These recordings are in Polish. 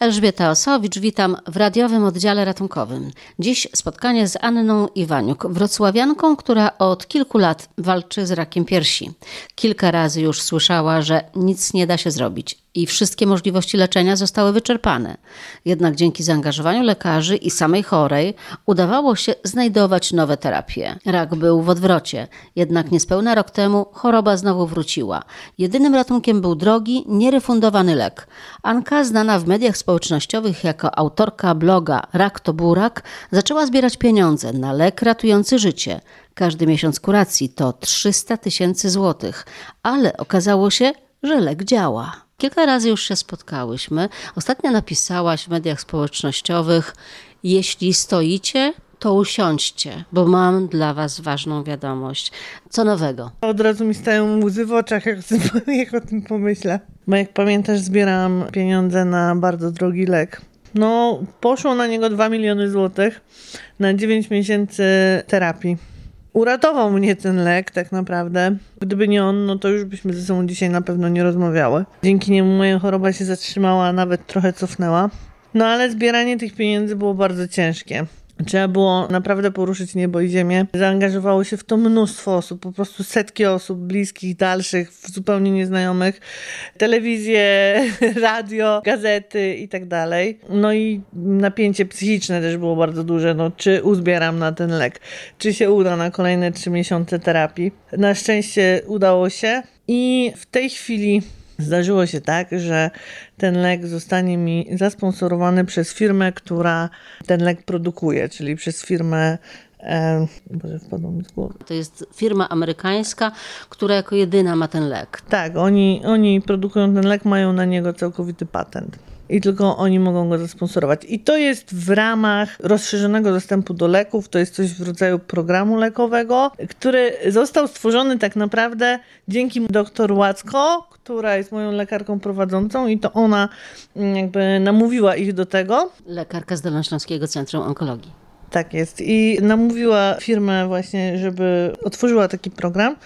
Elżbieta Osowicz, witam w radiowym oddziale ratunkowym. Dziś spotkanie z Anną Iwaniuk, wrocławianką, która od kilku lat walczy z rakiem piersi. Kilka razy już słyszała, że nic nie da się zrobić i wszystkie możliwości leczenia zostały wyczerpane. Jednak dzięki zaangażowaniu lekarzy i samej chorej udawało się znajdować nowe terapie. Rak był w odwrocie, jednak niespełna rok temu choroba znowu wróciła. Jedynym ratunkiem był drogi, nierefundowany lek. Anka, znana w mediach społecznościowych jako autorka bloga Rak to Burak, zaczęła zbierać pieniądze na lek ratujący życie. Każdy miesiąc kuracji to 300 tysięcy złotych, ale okazało się, że lek działa. Kilka razy już się spotkałyśmy. Ostatnio napisałaś w mediach społecznościowych: Jeśli stoicie, to usiądźcie, bo mam dla Was ważną wiadomość. Co nowego? Od razu mi stają łzy w oczach, jak, jak o tym pomyślę. Bo jak pamiętasz, zbieram pieniądze na bardzo drogi lek. No, poszło na niego 2 miliony złotych na 9 miesięcy terapii. Uratował mnie ten lek tak naprawdę. Gdyby nie on, no to już byśmy ze sobą dzisiaj na pewno nie rozmawiały. Dzięki niemu moja choroba się zatrzymała, nawet trochę cofnęła. No ale zbieranie tych pieniędzy było bardzo ciężkie. Trzeba było naprawdę poruszyć niebo i ziemię. Zaangażowało się w to mnóstwo osób, po prostu setki osób, bliskich, dalszych, zupełnie nieznajomych. Telewizję, radio, gazety i tak dalej. No i napięcie psychiczne też było bardzo duże. No, czy uzbieram na ten lek? Czy się uda na kolejne trzy miesiące terapii? Na szczęście udało się. I w tej chwili Zdarzyło się tak, że ten lek zostanie mi zasponsorowany przez firmę, która ten lek produkuje, czyli przez firmę E, Boże, wpadło mi z głowy. To jest firma amerykańska, która jako jedyna ma ten lek. Tak, oni, oni produkują ten lek, mają na niego całkowity patent i tylko oni mogą go zasponsorować. I to jest w ramach rozszerzonego dostępu do leków, to jest coś w rodzaju programu lekowego, który został stworzony tak naprawdę dzięki dr Łacko, która jest moją lekarką prowadzącą i to ona mm, jakby namówiła ich do tego. Lekarka z Dolnośląskiego Centrum Onkologii. Tak jest. I namówiła firmę właśnie, żeby otworzyła taki program.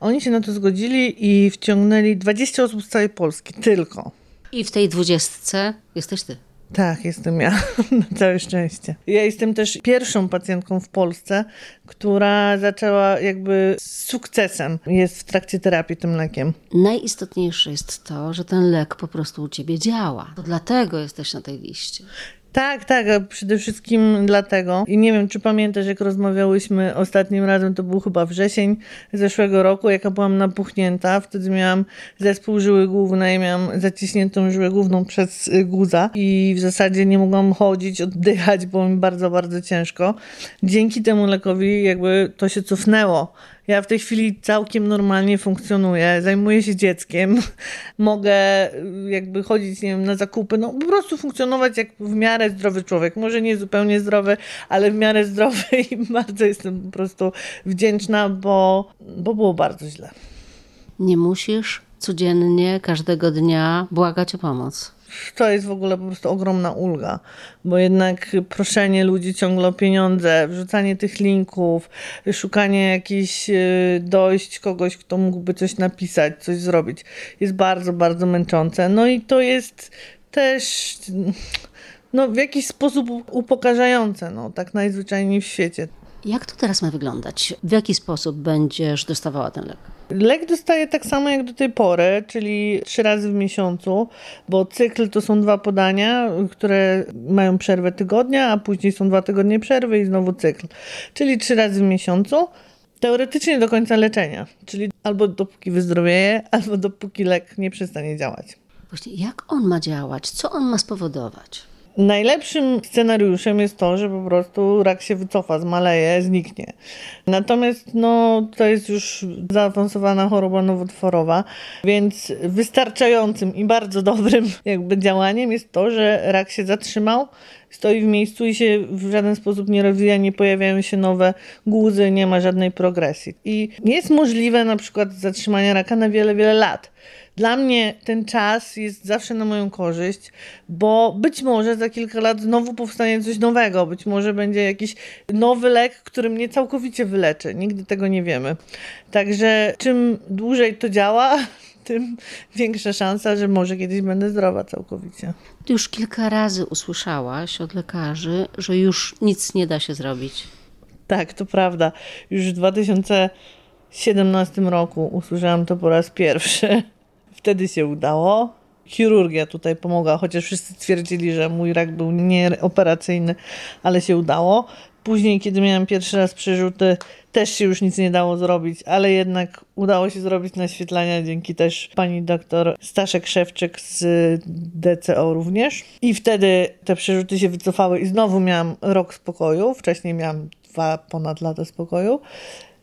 Oni się na to zgodzili i wciągnęli 20 osób z całej Polski, tylko. I w tej dwudziestce jesteś ty. Tak, jestem ja, na całe szczęście. Ja jestem też pierwszą pacjentką w Polsce, która zaczęła jakby z sukcesem, jest w trakcie terapii tym lekiem. Najistotniejsze jest to, że ten lek po prostu u ciebie działa. To dlatego jesteś na tej liście. Tak, tak, przede wszystkim dlatego. I nie wiem, czy pamiętasz, jak rozmawiałyśmy ostatnim razem, to był chyba wrzesień zeszłego roku, jaka byłam napuchnięta. Wtedy miałam zespół żyły głównej, miałam zaciśniętą żyłę główną przez guza i w zasadzie nie mogłam chodzić, oddychać, było mi bardzo, bardzo ciężko. Dzięki temu lekowi jakby to się cofnęło ja w tej chwili całkiem normalnie funkcjonuję, zajmuję się dzieckiem, mogę y, jakby chodzić, nie wiem, na zakupy, no po prostu funkcjonować jak w miarę zdrowy człowiek. Może nie zupełnie zdrowy, ale w miarę zdrowy i bardzo jestem po prostu wdzięczna, bo, bo było bardzo źle. Nie musisz codziennie, każdego dnia błagać o pomoc to jest w ogóle po prostu ogromna ulga, bo jednak proszenie ludzi ciągle o pieniądze, wrzucanie tych linków, szukanie jakichś y, dojść kogoś, kto mógłby coś napisać, coś zrobić, jest bardzo, bardzo męczące. No i to jest też no, w jakiś sposób upokarzające, no, tak najzwyczajniej w świecie. Jak to teraz ma wyglądać? W jaki sposób będziesz dostawała ten lek? Lek dostaję tak samo jak do tej pory, czyli trzy razy w miesiącu, bo cykl to są dwa podania, które mają przerwę tygodnia, a później są dwa tygodnie przerwy i znowu cykl. Czyli trzy razy w miesiącu. Teoretycznie do końca leczenia, czyli albo dopóki wyzdrowieje, albo dopóki lek nie przestanie działać. Właśnie, jak on ma działać? Co on ma spowodować? Najlepszym scenariuszem jest to, że po prostu rak się wycofa, zmaleje, zniknie. Natomiast no, to jest już zaawansowana choroba nowotworowa, więc wystarczającym i bardzo dobrym jakby działaniem jest to, że rak się zatrzymał, stoi w miejscu i się w żaden sposób nie rozwija, nie pojawiają się nowe guzy, nie ma żadnej progresji. I jest możliwe na przykład zatrzymanie raka na wiele, wiele lat. Dla mnie ten czas jest zawsze na moją korzyść, bo być może za kilka lat znowu powstanie coś nowego, być może będzie jakiś nowy lek, który mnie całkowicie wyleczy. Nigdy tego nie wiemy. Także czym dłużej to działa, tym większa szansa, że może kiedyś będę zdrowa całkowicie. Ty już kilka razy usłyszałaś od lekarzy, że już nic nie da się zrobić. Tak, to prawda. Już w 2017 roku usłyszałam to po raz pierwszy. Wtedy się udało. Chirurgia tutaj pomogła, chociaż wszyscy twierdzili, że mój rak był nieoperacyjny, ale się udało. Później, kiedy miałam pierwszy raz przerzuty, też się już nic nie dało zrobić, ale jednak udało się zrobić naświetlania dzięki też pani doktor Staszek Szewczyk z DCO również. I wtedy te przerzuty się wycofały i znowu miałam rok spokoju. Wcześniej miałam dwa ponad lata spokoju.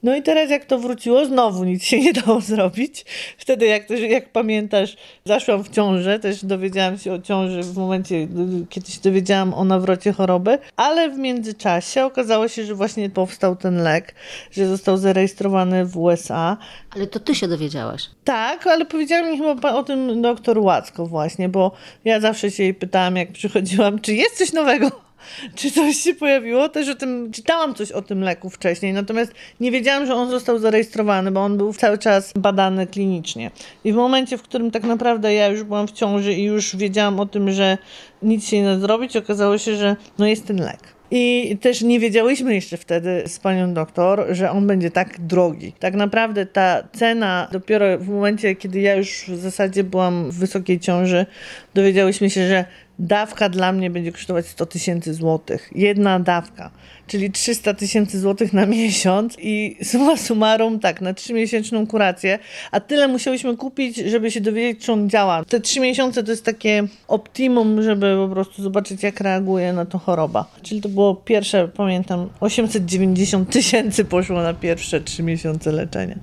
No i teraz jak to wróciło, znowu nic się nie dało zrobić. Wtedy, jak, też, jak pamiętasz, zaszłam w ciążę, też dowiedziałam się o ciąży w momencie, kiedy się dowiedziałam o nawrocie choroby, ale w międzyczasie okazało się, że właśnie powstał ten lek, że został zarejestrowany w USA. Ale to ty się dowiedziałaś. Tak, ale powiedziała mi chyba o tym doktor Łacko właśnie, bo ja zawsze się jej pytałam, jak przychodziłam, czy jest coś nowego czy coś się pojawiło. Też o tym, czytałam coś o tym leku wcześniej, natomiast nie wiedziałam, że on został zarejestrowany, bo on był cały czas badany klinicznie. I w momencie, w którym tak naprawdę ja już byłam w ciąży i już wiedziałam o tym, że nic się nie da zrobić, okazało się, że no jest ten lek. I też nie wiedziałyśmy jeszcze wtedy z panią doktor, że on będzie tak drogi. Tak naprawdę ta cena dopiero w momencie, kiedy ja już w zasadzie byłam w wysokiej ciąży, dowiedziałyśmy się, że dawka dla mnie będzie kosztować 100 tysięcy złotych. Jedna dawka, czyli 300 tysięcy złotych na miesiąc i suma summarum tak, na 3-miesięczną kurację, a tyle musiałyśmy kupić, żeby się dowiedzieć, czy on działa. Te 3 miesiące to jest takie optimum, żeby po prostu zobaczyć, jak reaguje na to choroba. Czyli to było pierwsze, pamiętam, 890 tysięcy poszło na pierwsze 3 miesiące leczenia.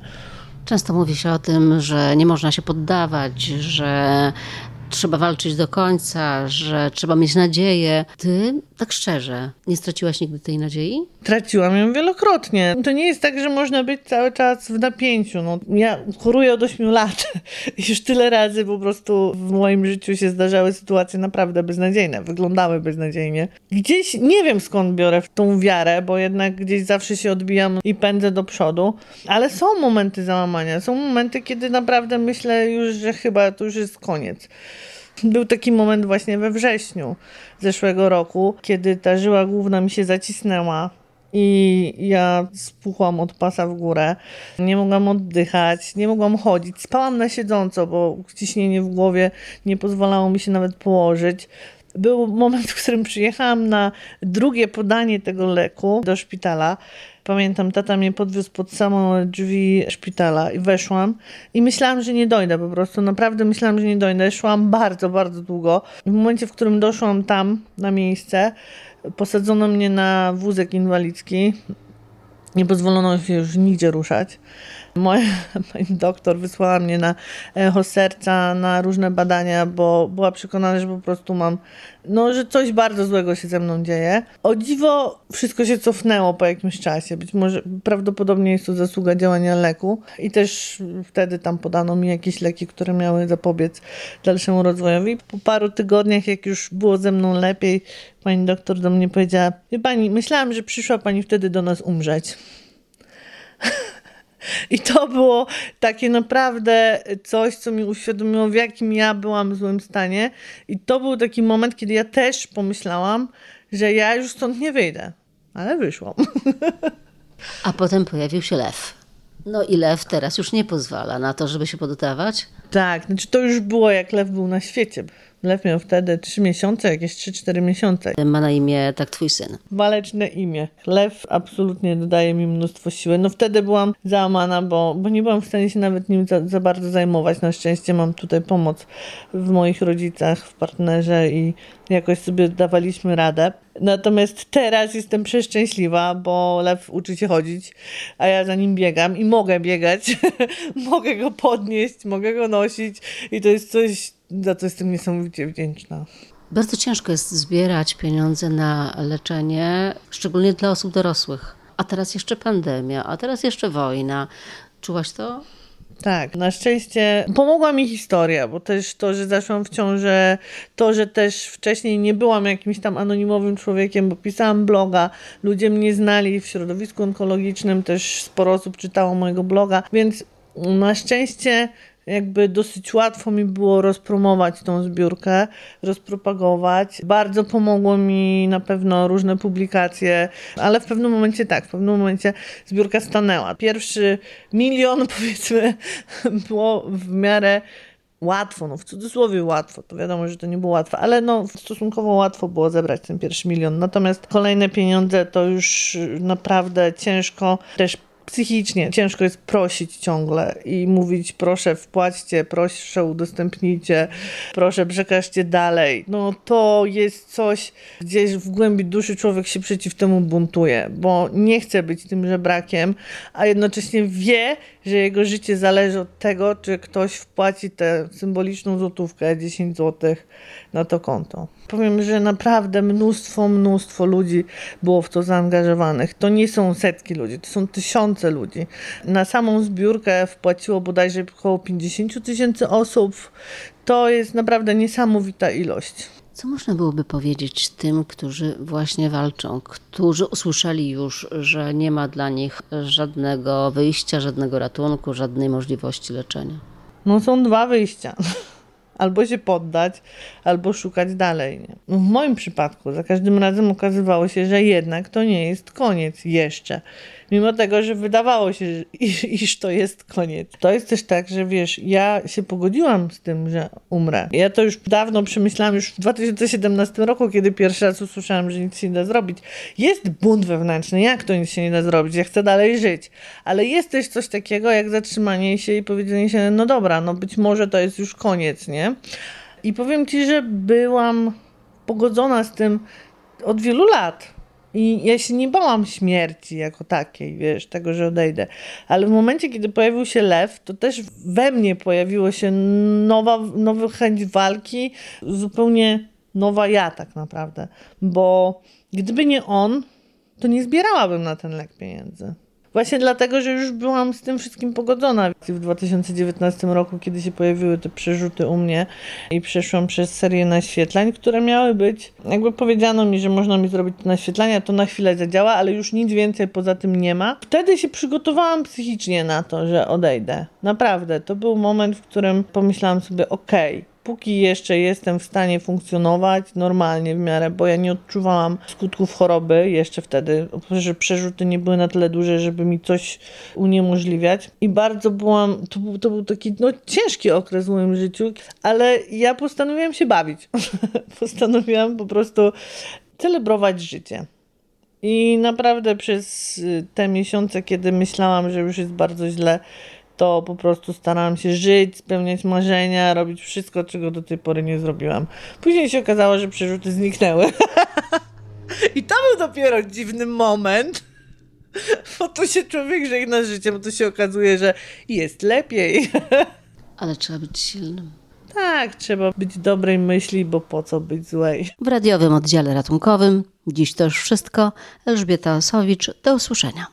Często mówi się o tym, że nie można się poddawać, że trzeba walczyć do końca, że trzeba mieć nadzieję. Ty, tak szczerze, nie straciłaś nigdy tej nadziei? Traciłam ją wielokrotnie. To nie jest tak, że można być cały czas w napięciu. No, ja choruję od 8 lat. Już tyle razy po prostu w moim życiu się zdarzały sytuacje naprawdę beznadziejne. Wyglądały beznadziejnie. Gdzieś nie wiem skąd biorę tą wiarę, bo jednak gdzieś zawsze się odbijam i pędzę do przodu. Ale są momenty załamania. Są momenty, kiedy naprawdę myślę już, że chyba to już jest koniec. Był taki moment właśnie we wrześniu zeszłego roku, kiedy ta żyła główna mi się zacisnęła i ja spuchłam od pasa w górę. Nie mogłam oddychać, nie mogłam chodzić. Spałam na siedząco, bo ciśnienie w głowie nie pozwalało mi się nawet położyć. Był moment, w którym przyjechałam na drugie podanie tego leku do szpitala. Pamiętam, tata mnie podwiózł pod samą drzwi szpitala i weszłam i myślałam, że nie dojdę po prostu. Naprawdę myślałam, że nie dojdę. Szłam bardzo, bardzo długo. W momencie, w którym doszłam tam na miejsce, posadzono mnie na wózek inwalidzki. Nie pozwolono się już nigdzie ruszać. Moja pani doktor wysłała mnie na echo serca, na różne badania, bo była przekonana, że po prostu mam, no, że coś bardzo złego się ze mną dzieje. O dziwo wszystko się cofnęło po jakimś czasie. Być może prawdopodobnie jest to zasługa działania leku i też wtedy tam podano mi jakieś leki, które miały zapobiec dalszemu rozwojowi. Po paru tygodniach, jak już było ze mną lepiej, pani doktor do mnie powiedziała: Wie pani, myślałam, że przyszła pani wtedy do nas umrzeć. I to było takie naprawdę coś, co mi uświadomiło, w jakim ja byłam w złym stanie. I to był taki moment, kiedy ja też pomyślałam, że ja już stąd nie wyjdę. Ale wyszłam. A potem pojawił się lew. No i lew teraz już nie pozwala na to, żeby się poddawać? Tak, znaczy to już było jak lew był na świecie. Lew miał wtedy 3 miesiące, jakieś 3-4 miesiące. Ma na imię tak twój syn. Waleczne imię. Lew absolutnie dodaje mi mnóstwo siły. No wtedy byłam załamana, bo, bo nie byłam w stanie się nawet nim za, za bardzo zajmować. Na szczęście mam tutaj pomoc w moich rodzicach, w partnerze i jakoś sobie dawaliśmy radę. Natomiast teraz jestem przeszczęśliwa, bo lew uczy się chodzić, a ja za nim biegam i mogę biegać. mogę go podnieść, mogę go nosić i to jest coś, za co jestem niesamowicie wdzięczna. Bardzo ciężko jest zbierać pieniądze na leczenie, szczególnie dla osób dorosłych. A teraz jeszcze pandemia, a teraz jeszcze wojna. Czułaś to? Tak, na szczęście pomogła mi historia, bo też to, że zaszłam w ciążę, to, że też wcześniej nie byłam jakimś tam anonimowym człowiekiem, bo pisałam bloga, ludzie mnie znali w środowisku onkologicznym, też sporo osób czytało mojego bloga, więc na szczęście jakby dosyć łatwo mi było rozpromować tą zbiórkę, rozpropagować. Bardzo pomogło mi na pewno różne publikacje, ale w pewnym momencie tak, w pewnym momencie zbiórka stanęła. Pierwszy milion powiedzmy było w miarę łatwo, no w cudzysłowie łatwo, to wiadomo, że to nie było łatwe, ale no stosunkowo łatwo było zebrać ten pierwszy milion. Natomiast kolejne pieniądze to już naprawdę ciężko, też psychicznie ciężko jest prosić ciągle i mówić proszę wpłaćcie, proszę udostępnijcie, proszę przekażcie dalej. No to jest coś, gdzieś w głębi duszy człowiek się przeciw temu buntuje, bo nie chce być tym żebrakiem, a jednocześnie wie, że jego życie zależy od tego, czy ktoś wpłaci tę symboliczną złotówkę, 10 złotych na to konto. Powiem, że naprawdę mnóstwo, mnóstwo ludzi było w to zaangażowanych. To nie są setki ludzi, to są tysiące ludzi. Na samą zbiórkę wpłaciło bodajże około 50 tysięcy osób. To jest naprawdę niesamowita ilość. Co można byłoby powiedzieć tym, którzy właśnie walczą, którzy usłyszeli już, że nie ma dla nich żadnego wyjścia, żadnego ratunku, żadnej możliwości leczenia? No są dwa wyjścia. Albo się poddać, albo szukać dalej. No w moim przypadku za każdym razem okazywało się, że jednak to nie jest koniec jeszcze mimo tego, że wydawało się, iż, iż to jest koniec. To jest też tak, że wiesz, ja się pogodziłam z tym, że umrę. Ja to już dawno przemyślałam, już w 2017 roku, kiedy pierwszy raz usłyszałam, że nic się nie da zrobić. Jest bunt wewnętrzny, jak to nic się nie da zrobić? Ja chcę dalej żyć. Ale jest też coś takiego, jak zatrzymanie się i powiedzenie się, no dobra, no być może to jest już koniec, nie? I powiem ci, że byłam pogodzona z tym od wielu lat i ja się nie bałam śmierci jako takiej, wiesz, tego, że odejdę. Ale w momencie, kiedy pojawił się lew, to też we mnie pojawiło się nowa, nowa chęć walki, zupełnie nowa ja tak naprawdę. Bo gdyby nie on, to nie zbierałabym na ten lek pieniędzy. Właśnie dlatego, że już byłam z tym wszystkim pogodzona. W 2019 roku, kiedy się pojawiły te przerzuty u mnie i przeszłam przez serię naświetlań, które miały być, jakby powiedziano mi, że można mi zrobić naświetlania, to na chwilę zadziała, ale już nic więcej poza tym nie ma. Wtedy się przygotowałam psychicznie na to, że odejdę. Naprawdę, to był moment, w którym pomyślałam sobie, okej, okay, póki jeszcze jestem w stanie funkcjonować normalnie w miarę, bo ja nie odczuwałam skutków choroby jeszcze wtedy, że przerzuty nie były na tyle duże, żeby mi coś uniemożliwiać. I bardzo byłam, to był, to był taki no, ciężki okres w moim życiu, ale ja postanowiłam się bawić. postanowiłam po prostu celebrować życie. I naprawdę przez te miesiące, kiedy myślałam, że już jest bardzo źle, to po prostu starałam się żyć, spełniać marzenia, robić wszystko, czego do tej pory nie zrobiłam. Później się okazało, że przerzuty zniknęły. I to był dopiero dziwny moment, bo tu się człowiek żegna z życiem, bo to się okazuje, że jest lepiej. Ale trzeba być silnym. Tak, trzeba być dobrej myśli, bo po co być złej. W radiowym oddziale ratunkowym dziś to już wszystko. Elżbieta Osowicz, do usłyszenia.